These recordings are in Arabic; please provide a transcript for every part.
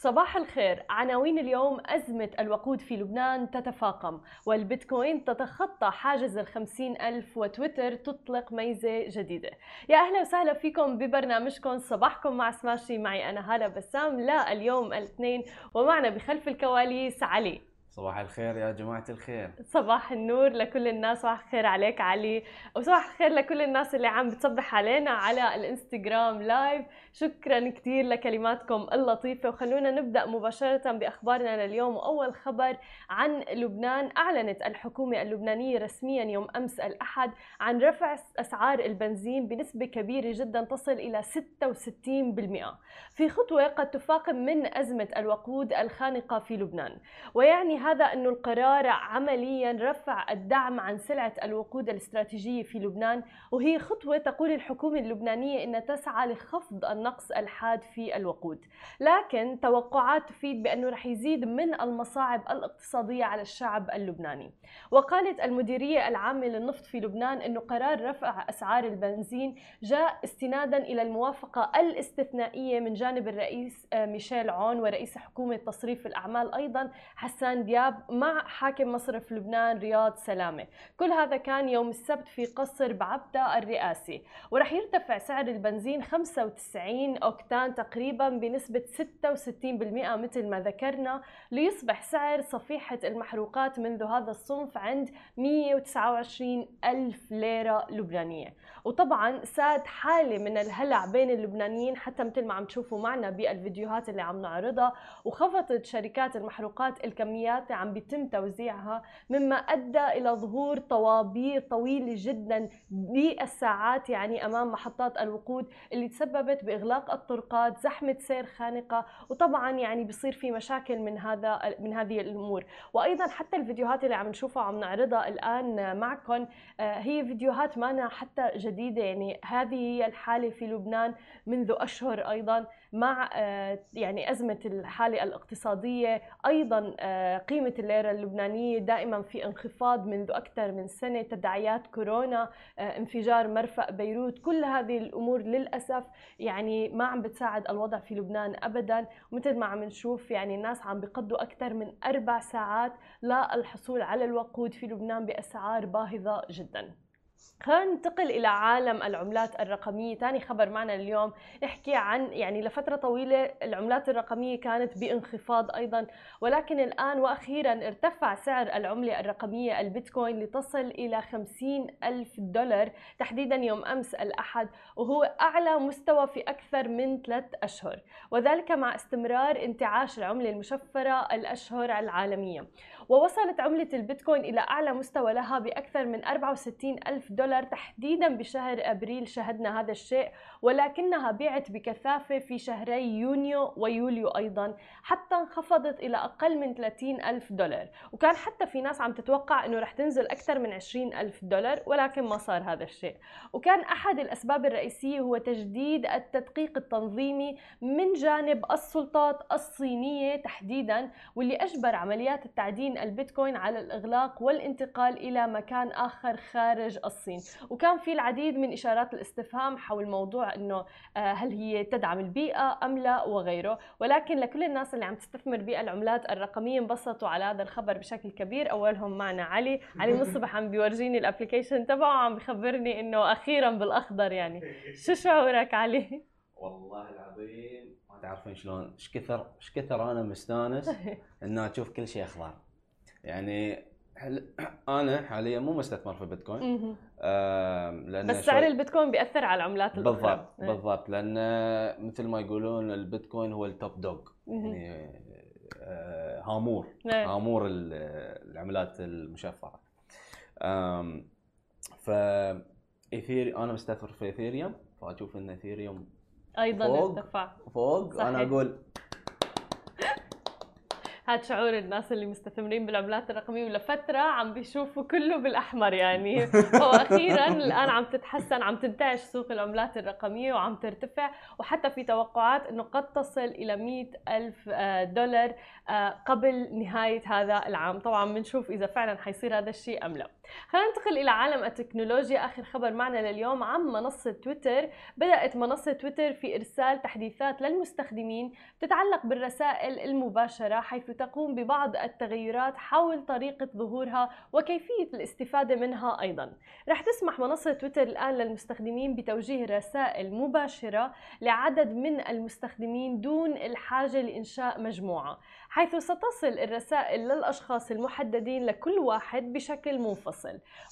صباح الخير. عناوين اليوم أزمة الوقود في لبنان تتفاقم والبيتكوين تتخطى حاجز الخمسين ألف وتويتر تطلق ميزة جديدة. يا أهلا وسهلا فيكم ببرنامجكم. صباحكم مع سماشي. معي أنا هالة بسام. لا اليوم الاثنين ومعنا بخلف الكواليس علي. صباح الخير يا جماعة الخير. صباح النور لكل الناس صباح الخير عليك علي. وصباح الخير لكل الناس اللي عم بتصبح علينا على الإنستغرام لايف شكرا كثير لكلماتكم اللطيفة. وخلونا نبدأ مباشرة بأخبارنا لليوم. وأول خبر عن لبنان. أعلنت الحكومة اللبنانية رسميا يوم أمس الأحد عن رفع أسعار البنزين بنسبة كبيرة جدا تصل إلى 66% في خطوة قد تفاقم من أزمة الوقود الخانقة في لبنان. ويعني هذا أن القرار عمليا رفع الدعم عن سلعة الوقود الاستراتيجية في لبنان وهي خطوة تقول الحكومة اللبنانية أن تسعى لخفض النقص الحاد في الوقود. لكن توقعات تفيد بأنه رح يزيد من المصاعب الاقتصادية على الشعب اللبناني. وقالت المديرية العامة للنفط في لبنان أنه قرار رفع أسعار البنزين جاء استنادا إلى الموافقة الاستثنائية من جانب الرئيس آه، ميشيل عون ورئيس حكومة تصريف الأعمال أيضا حسان دياب دياب مع حاكم مصرف لبنان رياض سلامة. كل هذا كان يوم السبت في قصر بعبدة الرئاسي. ورح يرتفع سعر البنزين 95 أوكتان تقريبا بنسبة 66% مثل ما ذكرنا ليصبح سعر صفيحة المحروقات منذ هذا الصنف عند 129 ألف ليرة لبنانية. وطبعا ساد حالة من الهلع بين اللبنانيين حتى مثل ما عم تشوفوا معنا بالفيديوهات اللي عم نعرضها وخفضت شركات المحروقات الكميات عم بيتم توزيعها مما أدى إلى ظهور طوابير طويلة جدا بالساعات يعني أمام محطات الوقود اللي تسببت بإغلاق الطرقات زحمة سير خانقة وطبعا يعني بصير في مشاكل من هذا من هذه الأمور. وأيضا حتى الفيديوهات اللي عم نشوفها وعم نعرضها الآن معكم آه، هي فيديوهات ما حتى جديدة يعني هذه هي الحالة في لبنان منذ أشهر أيضا. مع آه، يعني أزمة الحالة الاقتصادية أيضا آه، قيمة الليرة اللبنانية دائما في انخفاض منذ أكثر من سنة تداعيات كورونا آه، انفجار مرفأ بيروت كل هذه الأمور للأسف يعني ما عم بتساعد الوضع في لبنان ابدا. ومثل ما عم نشوف يعني الناس عم بيقضوا أكثر من أربع ساعات للحصول على الوقود في لبنان بأسعار باهظة جدا. خلينا ننتقل إلى عالم العملات الرقمية. ثاني خبر معنا اليوم نحكي عن يعني لفترة طويلة العملات الرقمية كانت بانخفاض أيضا ولكن الآن وأخيرا ارتفع سعر العملة الرقمية البيتكوين لتصل إلى 50 ألف دولار تحديدا يوم أمس الأحد وهو أعلى مستوى في أكثر من ثلاث أشهر وذلك مع استمرار انتعاش العملة المشفرة الأشهر العالمية. ووصلت عملة البيتكوين إلى أعلى مستوى لها بأكثر من 64 ألف دولار تحديدا بشهر أبريل شهدنا هذا الشيء ولكنها بيعت بكثافة في شهري يونيو ويوليو أيضا حتى انخفضت إلى أقل من 30 ألف دولار. وكان حتى في ناس عم تتوقع أنه رح تنزل أكثر من 20 ألف دولار ولكن ما صار هذا الشيء. وكان أحد الأسباب الرئيسية هو تجديد التدقيق التنظيمي من جانب السلطات الصينية تحديدا واللي أجبر عمليات التعدين البيتكوين على الإغلاق والانتقال إلى مكان آخر خارج الصين. وكان في العديد من إشارات الاستفهام حول موضوع أنه آه، هل هي تدعم البيئة أم لا وغيره. ولكن لكل الناس اللي عم تستثمر بالعملات الرقمية انبسطوا على هذا الخبر بشكل كبير. أولهم معنا علي. علي من الصبح عم بيورجيني الابلكيشن تبعه عم بخبرني أنه أخيرا بالأخضر يعني. شو شعورك علي؟ والله العظيم ما تعرفين شلون. إيش كثر إيش كثر أنا مستانس إنه أشوف كل شيء أخضر. يعني أنا حاليا مو مستثمر في بيتكوين. آه لأن بس سعر البيتكوين بيأثر على العملات الأخرى. بالضبط إيه. بالضبط. لأن مثل ما يقولون البيتكوين هو التوب دوغ يعني آه هامور. إيه. هامور العملات المشفرة. ف Ethere أنا مستثمر في Ethereum فأشوف إن Ethereum أيضا فوق ارتفع. فوق صحيح. أنا أقول هذا شعور الناس اللي مستثمرين بالعملات الرقمية ولفتره عم بيشوفوا كله بالأحمر يعني. وأخيرا الآن عم تتحسن عم تنتعش سوق العملات الرقمية وعم ترتفع. وحتى في توقعات إنه قد تصل إلى 100 ألف آه، دولار آه، قبل نهاية هذا العام. طبعا بنشوف إذا فعلا حيصير هذا الشيء أم لا. خلينا ننتقل إلى عالم التكنولوجيا. آخر خبر معنا لليوم عن منصة تويتر. بدأت منصة تويتر في إرسال تحديثات للمستخدمين تتعلق بالرسائل المباشرة حيث تقوم ببعض التغيرات حول طريقة ظهورها وكيفية الاستفادة منها أيضا. رح تسمح منصة تويتر الآن للمستخدمين بتوجيه رسائل مباشرة لعدد من المستخدمين دون الحاجة لإنشاء مجموعة حيث ستصل الرسائل للأشخاص المحددين لكل واحد بشكل منفصل.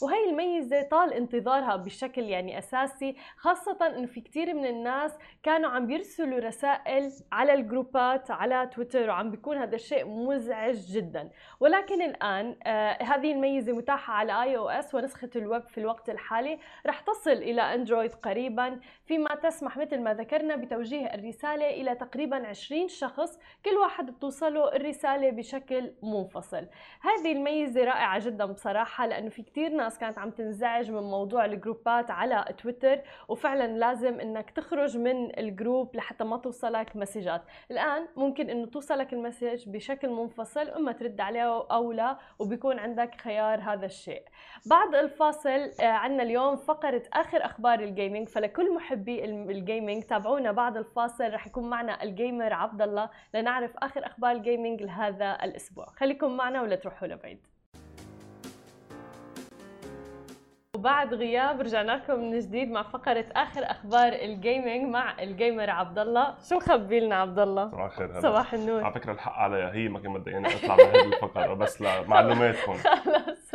وهي الميزة طال انتظارها بشكل يعني أساسي خاصة أنه في كثير من الناس كانوا عم بيرسلوا رسائل على ال groups على تويتر وعم بيكون هذا الشيء مزعج جدا. ولكن الآن آه هذه الميزة متاحة على iOS ونسخة الويب في الوقت الحالي. رح تصل إلى أندرويد قريبا. فيما تسمح مثل ما ذكرنا بتوجيه الرسالة إلى تقريبا 20 شخص كل واحد بتوصله الرسالة بشكل منفصل. هذه الميزة رائعة جدا بصراحة لأنه في كتير ناس كانت عم تنزعج من موضوع ال groups على تويتر وفعلا لازم إنك تخرج من ال group لحتى ما توصلك messages. الآن ممكن إنه توصلك ال message بشكل منفصل إما ترد عليه أو لا وبيكون عندك خيار هذا الشيء. بعد الفاصل عندنا اليوم فقرة آخر أخبار ال gaming فلكل محبي ال gaming تابعونا بعد الفاصل. رح يكون معنا ال gamer عبد الله لنعرف آخر أخبار ال gaming لهذا الأسبوع. خليكم معنا ولا تروحوا لبعيد. وبعد غياب رجعنا لكم من جديد مع فقرة آخر أخبار ال gaming مع ال gamer عبد الله، شو مخبي لنا عبد الله؟ صباح الخير هلا. صباح النور. على فكرة الحق عليها هي ما كان بدها أطلع بهذه الفقرة بس لمعلوماتكم خلص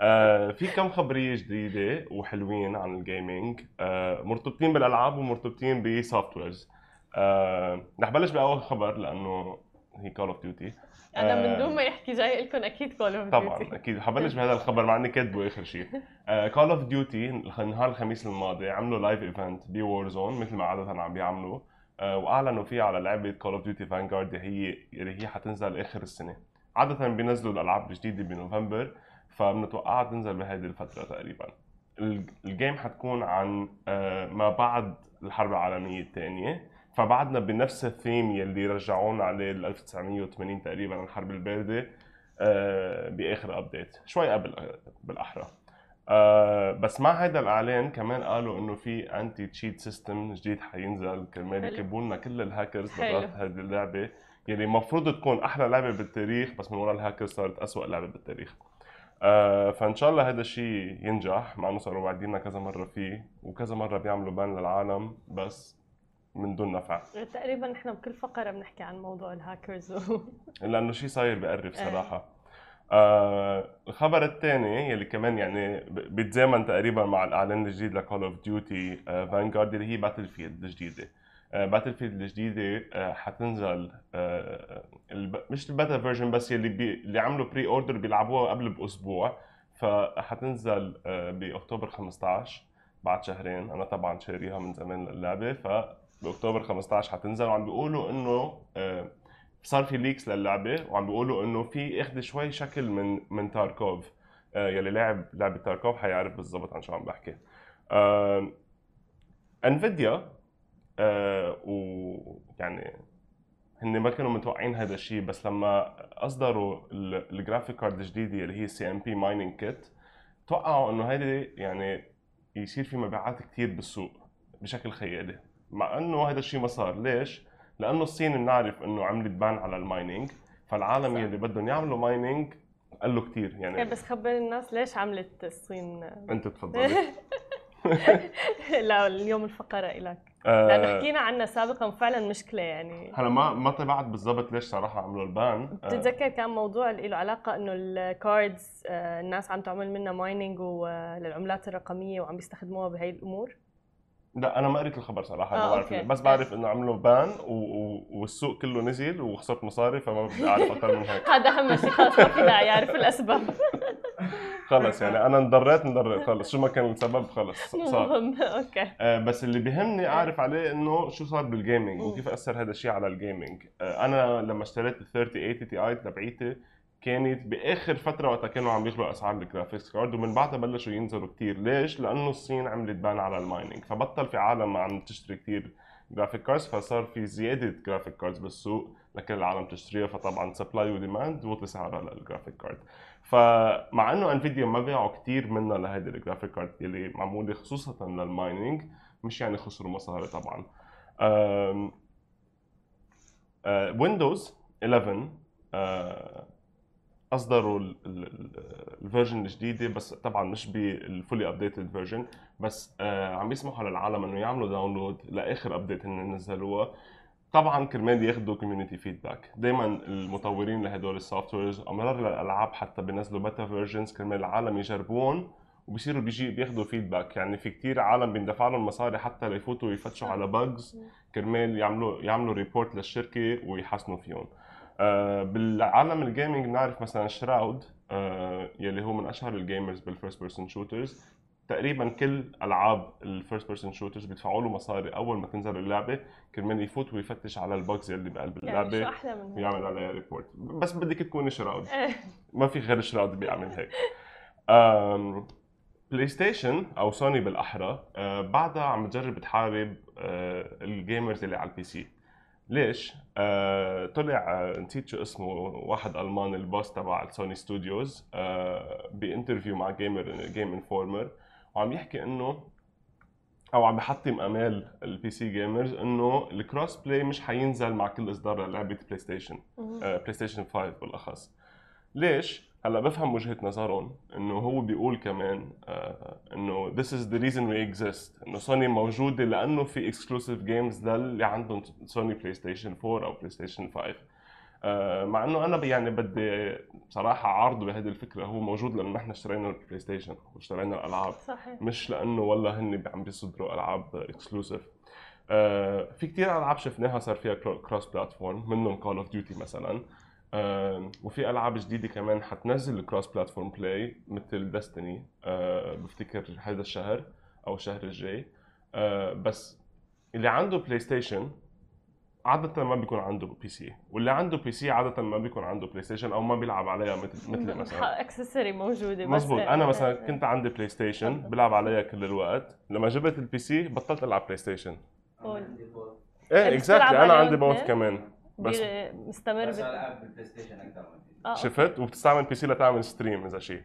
آه في كم خبرية جديدة وحلوين عن ال gaming آه مرتبطين بالألعاب ومرتبطين ب softwares آه رح بلش بأول خبر لأنه هي Call of Duty أنا من آه. دون ما يحكي جاي لكم أكيد Call of طبعا أكيد. حبلش بهذا الخبر مع إني كاتبه آخر شيء. Call of Duty نهار الخميس الماضي عملوا live event ب Warzone مثل ما عادة عم بيعملوا. آه، وأعلنوا فيه على لعبة Call of Duty Vanguard اللي هي اللي هي حتنزل آخر السنة. عادة بينزلوا الألعاب الجديده بنوفمبر فبنتوقعها تنزل بهذه الفترة تقريبا. ال- ال game حتكون عن آه، ما بعد الحرب العالمية الثانية. فبعدنا بنفس الثيم يلي رجعونا عليه ل 1980 تقريبا الحرب الباردة آه، بآخر update شوي قبل بالأحرى آه بس مع هذا الإعلان كمان قالوا إنه في anti-cheat system جديد حينزل كرمال. يكبوا لنا كل الهاكرز. برات هذه اللعبة يلي المفروض تكون أحلى لعبة بالتاريخ بس من وراء الهاكرز صارت اسوء لعبة بالتاريخ آه فإن شاء الله هذا الشيء ينجح مع إنه صاروا واعديننا كذا مرة فيه وكذا مرة بيعملوا ban للعالم بس من دون نفع. تقريبا إحنا بكل فقرة بنحكي عن موضوع الهاكرز و... لأنه شيء صاير بقرف إيه. صراحة. آه الخبر الثاني يلي كمان يعني بيتزامن تقريبا مع الإعلان الجديد ل Call of Duty Vanguard اللي هي Battlefield الجديدة. Battlefield الجديدة آه حتنزل آه الب... مش ال beta version بس يلي بي... اللي عملوا pre-order بيلعبوها قبل بأسبوع. فحتنزل آه بأكتوبر 15 بعد شهرين. أنا طبعا شاريها من زمان اللعبه فباكتوبر 15 حتنزل وعم بيقولوا إنه آه صار في leaks للعبة وعم بيقولوا إنه في اخذ شوي شكل من من Tarkov. آه يلي لاعب لعبه Tarkov حيعرف بالضبط عن شو عم بحكي. Nvidia آه ويعني هن ما كانوا متوقعين هذا الشيء بس لما أصدروا ال- ال graphic card الجديدة اللي هي CMP mining kit توقعوا إنه هيدي يعني يصير في مبيعات كتير بالسوق بشكل خيالي. مع إنه هذا الشيء ما صار. ليش؟ لأنه الصين بنعرف إنه عملت ban على ال mining فالعالم صح. يلي بدهم يعملوا mining قالوا كتير كان يعني بس خبر الناس ليش عملت الصين؟ أنت تفضلي. لا اليوم الفقرة إلك. آه. حكينا عنها سابقا فعلا مشكلة يعني. هلا ما ما تبعت بالضبط ليش صراحة عملوا ال ban آه. بتتذكر كان موضوع اللي له علاقة إنه ال cards آه، الناس عم تعمل منها mining للعملات الرقمية وعم بيستخدموها بهي الأمور؟ لا أنا ما قريت الخبر صراحة آه، ما بعرف okay. بس بعرف إنه عملوا ban و... و... والسوق كله نزل وخسرت مصاري فما بدي أعرف أكثر من هيك. هذا أهم شيء خلص ما في داعي يعرف الأسباب. خلص يعني أنا انضريت انضريت خلص. شو ما كان السبب خلص صار. مهم okay. آه، بس اللي بيهمني أعرف عليه إنه شو صار بال gaming. وكيف أثر هذا الشيء على ال gaming آه، أنا لما اشتريت ال 3080 Ti تبعيتي كانت بآخر فترة وقتها كانوا عم يغلوا أسعار ال graphics card ومن بعدها بلشوا ينزلوا كتير. ليش؟ لأنه الصين عملت ban على ال mining فبطل في عالم عم تشتري كتير graphic cards فصار في زيادة graphic cards بالسوق لكل العالم تشتريها فطبعا supply و demand وطي سعرها لل graphic card فمع إنه Nvidia ما باعوا كثير منها لهيدي ال graphic card اللي معمولة خصوصا لل mining مش يعني خسروا مصاري طبعا. Windows 11 آه، أصدروا ال version الجديدة بس طبعا مش بال fully updated version بس آه، عم يسمحوا للعالم إنه يعملوا download لآخر update هن نزلوها. طبعا كرمال ياخذوا community feedback دائما المطورين لهدول ال softwares امرار الألعاب حتى بينزلوا beta versions كرمال العالم يجربون وبصيروا بيجي بياخذوا feedback يعني في كتير عالم بيندفع لهم مصاري حتى ليفوتوا يفتشوا على bugs كرمال يعملوا يعملوا report للشركة ويحسنوا فيهم. بالعالم ال gaming بنعرف مثلا Shroud آه، يلي هو من أشهر ال gamers بال first person shooters تقريبا كل ألعاب ال first person shooters بيدفعوا له مصاري أول ما تنزل اللعبة كرمال يفوت ويفتش على ال bugs اللي بقلب يعني اللعبة أحلى من هيك؟ ويعمل عليها report بس بدك تكوني Shroud إيه. ما في غير Shroud بيعمل هيك. PlayStation أو سوني بالأحرى آه، بعدها عم تجرب تحارب آه، ال gamers اللي على ال PC ليش؟ آه، طلع آه، نسيت شو اسمه واحد الماني ال boss تبع Sony Studios آه، ب interview مع جيمر Game Informer وعم يحكي إنه أو عم بحطم أمال البي سي gamer ز إنه ال cross-play مش حينزل مع كل إصدار للعبة PlayStation مهم. PlayStation 5 بالأخص ليش هلا بفهم وجهة نظرهم إنه هو بيقول كمان آه إنه this is the reason we exist إنه سوني موجودة لأنه في exclusive games للي عندهم Sony PlayStation 4 أو PlayStation 5 آه مع إنه أنا يعني بدي بصراحه عارضه بهذه الفكرة هو موجود لأنه نحن اشترينا ال PlayStation واشترينا الألعاب. صحيح. مش لأنه والله هن عم بيصدروا ألعاب exclusive آه في كتير ألعاب شفناها صار فيها cross-platform منهم Call of Duty مثلا. وفي ألعاب جديدة كمان حتنزل ال cross-platform play مثل Destiny آه بفتكر هذا الشهر أو الشهر الجاي. آه بس اللي عنده PlayStation عادة ما بيكون عنده PC واللي عنده PC عادة ما بيكون عنده PlayStation أو ما بيلعب عليها مثل مثلي مثلا. accessory موجودة بس مزبوط. أنا إيه، مثلا. كنت عندي PlayStation بلعب عليها كل الوقت. لما جبت ال PC بطلت ألعب PlayStation. إيه exactly أنا عندي both؟ كمان. بس مستمر بس. العب بال PlayStation أكثر من آه، okay. شفت وبتستعمل PC لتعمل stream إذا شيء.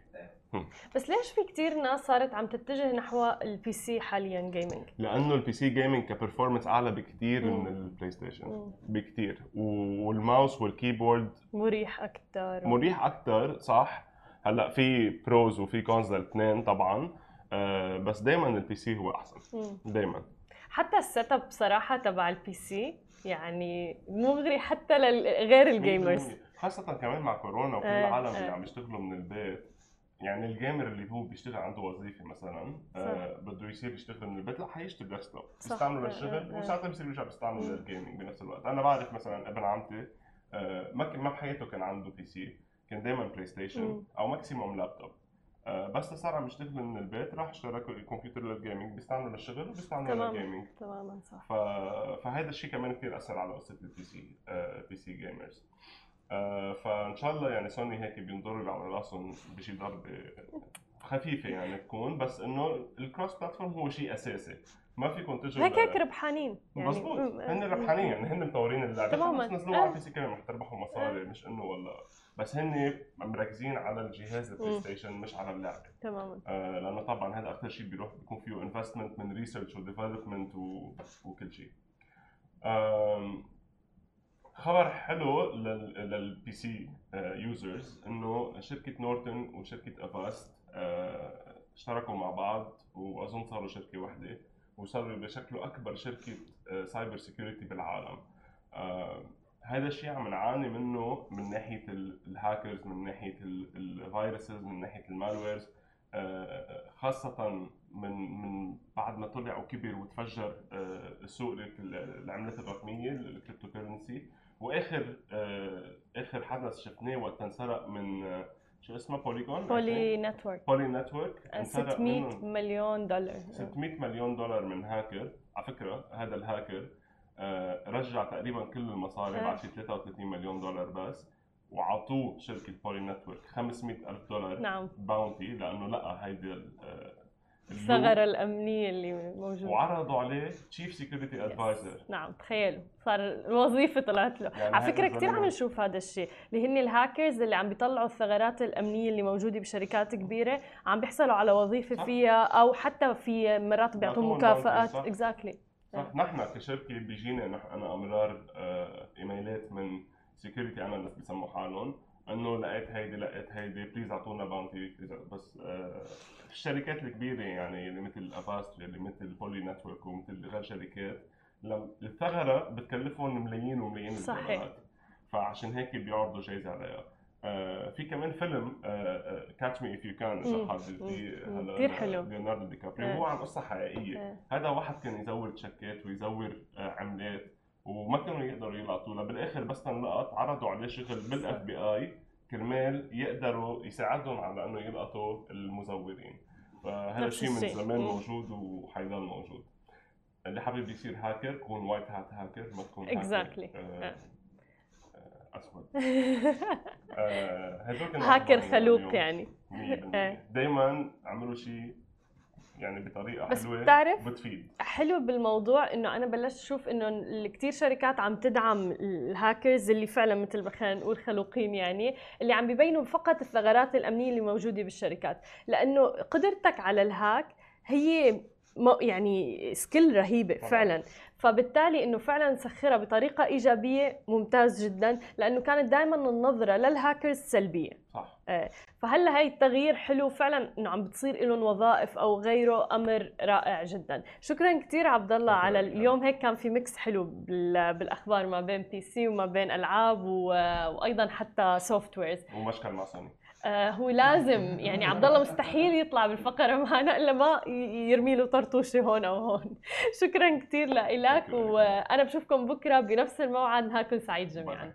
بس ليش في كتير ناس صارت عم تتجه نحو ال PC حاليا gaming لأنه ال PC gaming ك performance أعلى بكثير. من ال PlayStation. بكثير وال mouse وال keyboard مريح أكثر مريح أكثر صح. هلأ في pros وفي cons للاثنين طبعا. آه بس دائما ال PC هو أحسن. دائما حتى ال setup صراحة تبع ال PC يعني مغري حتى لغير ال gamers خاصة كمان مع كورونا وكل إيه، العالم اللي إيه. عم يشتغلوا من البيت يعني ال gamer اللي هو بيشتغل عنده وظيفة مثلا آه بده يصير يشتغل من البيت لا حيشتري desktop بيستعمله إيه، للشغل إيه. وساعتها بصير يرجع بيستعمله. لل gaming بنفس الوقت أنا بعرف مثلا ابن عمتي آه ما ما بحياته كان عنده PC كان دائما PlayStation. أو maximum laptop آه بس صار عم يشتغل من البيت راح اشترى كمبيوتر لل gaming بيستعمله للشغل وبيستعمله تمام. للجيمنج تماما صح ف... فهذا الشيء كمان كثير أثر على قصة ال PC PC gamers فإن شاء الله يعني سوني هيك بينظروا على راسهم بشي ضربة خفيفة يعني تكون بس إنه ال cross platform هو شيء أساسي ما فيكم تجوا هيك هيك ربحانين يعني مزبوط. هن ربحانين يعني هن مطورين اللعبة تماماً. بس نزلوها على آه. ال PC كمان رح تربحوا مصاري مش إنه ولا بس هن مركزين على الجهاز ال Play. Station مش على اللعبة تماما آه، لأنه طبعا هذا أكثر شيء بيروح بيكون فيه investment من research و development وكل شيء. خبر حلو لل- لل PC users إنه شركة Norton وشركه Avast آه، اشتركوا مع بعض وأظن صاروا شركة واحدة وصاروا بشكلوا أكبر شركة cyber security بالعالم. هذا الشيء عم نعاني منه من ناحية ال- الهاكرز من ناحية ال viruses من ناحية ال malwares آه، خاصة من من بعد ما طلع وكبر وتفجر آه، سوق ال- العملات الرقمية ال cryptocurrency وآخر آه، آخر حدث شفناه وقت انسرق من شو اسمها Polygon Poly Network Poly Network 600 مليون دولار 600 مليون دولار من هاكر على فكرة هذا الهاكر رجع تقريبا كل المصاري آه. بعد شي 33 مليون دولار بس وعطوه شركة Poly Network 500 ألف دولار نعم. bounty لأنه لقى هيدي ال- آه، الثغره الأمنية اللي موجودة. وعرضوا عليه chief security advisor نعم تخيلوا. صار الوظيفة طلعت له. يعني على فكرة كثير عم نشوف هذا الشيء اللي هن الهاكرز اللي عم بيطلعوا الثغرات الأمنية اللي موجودة بشركات كبيرة عم بيحصلوا على وظيفة صح. فيها أو حتى في مرات بيعطوهم بيعطوهم مكافآت. exactly صح. نحن كشركة بيجينا نح- أنا أمرار آه، إيميلات من security analyst بسموا حالهم إنه لقيت هيدي لقيت هيدي please أعطونا bounty بس آه، الشركات الكبيرة يعني اللي مثل Avast اللي مثل Poly Network ومثل غير شركات الثغرة بتكلفهم ملايين وملايين صحيح. الدولارات فعشان هيك بيعرضوا جايزة عليها. في كمان فيلم Catch Me If You Can اذا. حابب كتير حلو. ليوناردو دي كابريو آه. هو عن قصة حقيقية آه. هذا واحد كان يزور تشيكات ويزور آه، عملات وما كانوا يقدروا يلقطوا له بالآخر بس تنلقط عرضوا عليه شغل بال FBI كرمال يقدروا يساعدهم على إنه يلقطوا المزورين فهذا الشيء من. زمان. موجود وحيضل موجود اللي حابب يصير هاكر كون white hat hacker ما تكون hacker Exactly. آه، آه. آه، اسود آه، كانوا هاكر خلوق. يعني. 100% دائما عملوا شيء يعني بطريقة بس حلوة بتعرف- بتفيد. حلو بالموضوع إنه أنا بلشت أشوف إنه كثير شركات عم تدعم الهاكرز اللي فعلا مثل ما خلينا نقول خلوقين يعني اللي عم بيبينوا فقط الثغرات الأمنية اللي موجودة بالشركات. لأنه قدرتك على ال hack هي يعني skill رهيبة. فعلا. فبالتالي إنه فعلا نسخرها بطريقة إيجابية ممتاز جدا لأنه كانت دائما النظرة للهاكرز سلبية. صح. فهلأ هاي التغيير حلو فعلا إنه عم بتصير لهم وظائف أو غيره أمر رائع جدا. شكرا كثير عبد الله على. اليوم هيك كان في mix حلو بال- بالأخبار ما بين PC وما بين ألعاب وأيضا حتى softwares ومشكل مع سوني هو لازم يعني عبد الله مستحيل يطلع بالفقرة معنا إلا ما يرمي له طرطوشة هون أو هون شكرا كثير لك. وأنا بشوفكم بكرة بنفس الموعد نهاركم سعيد جميعا.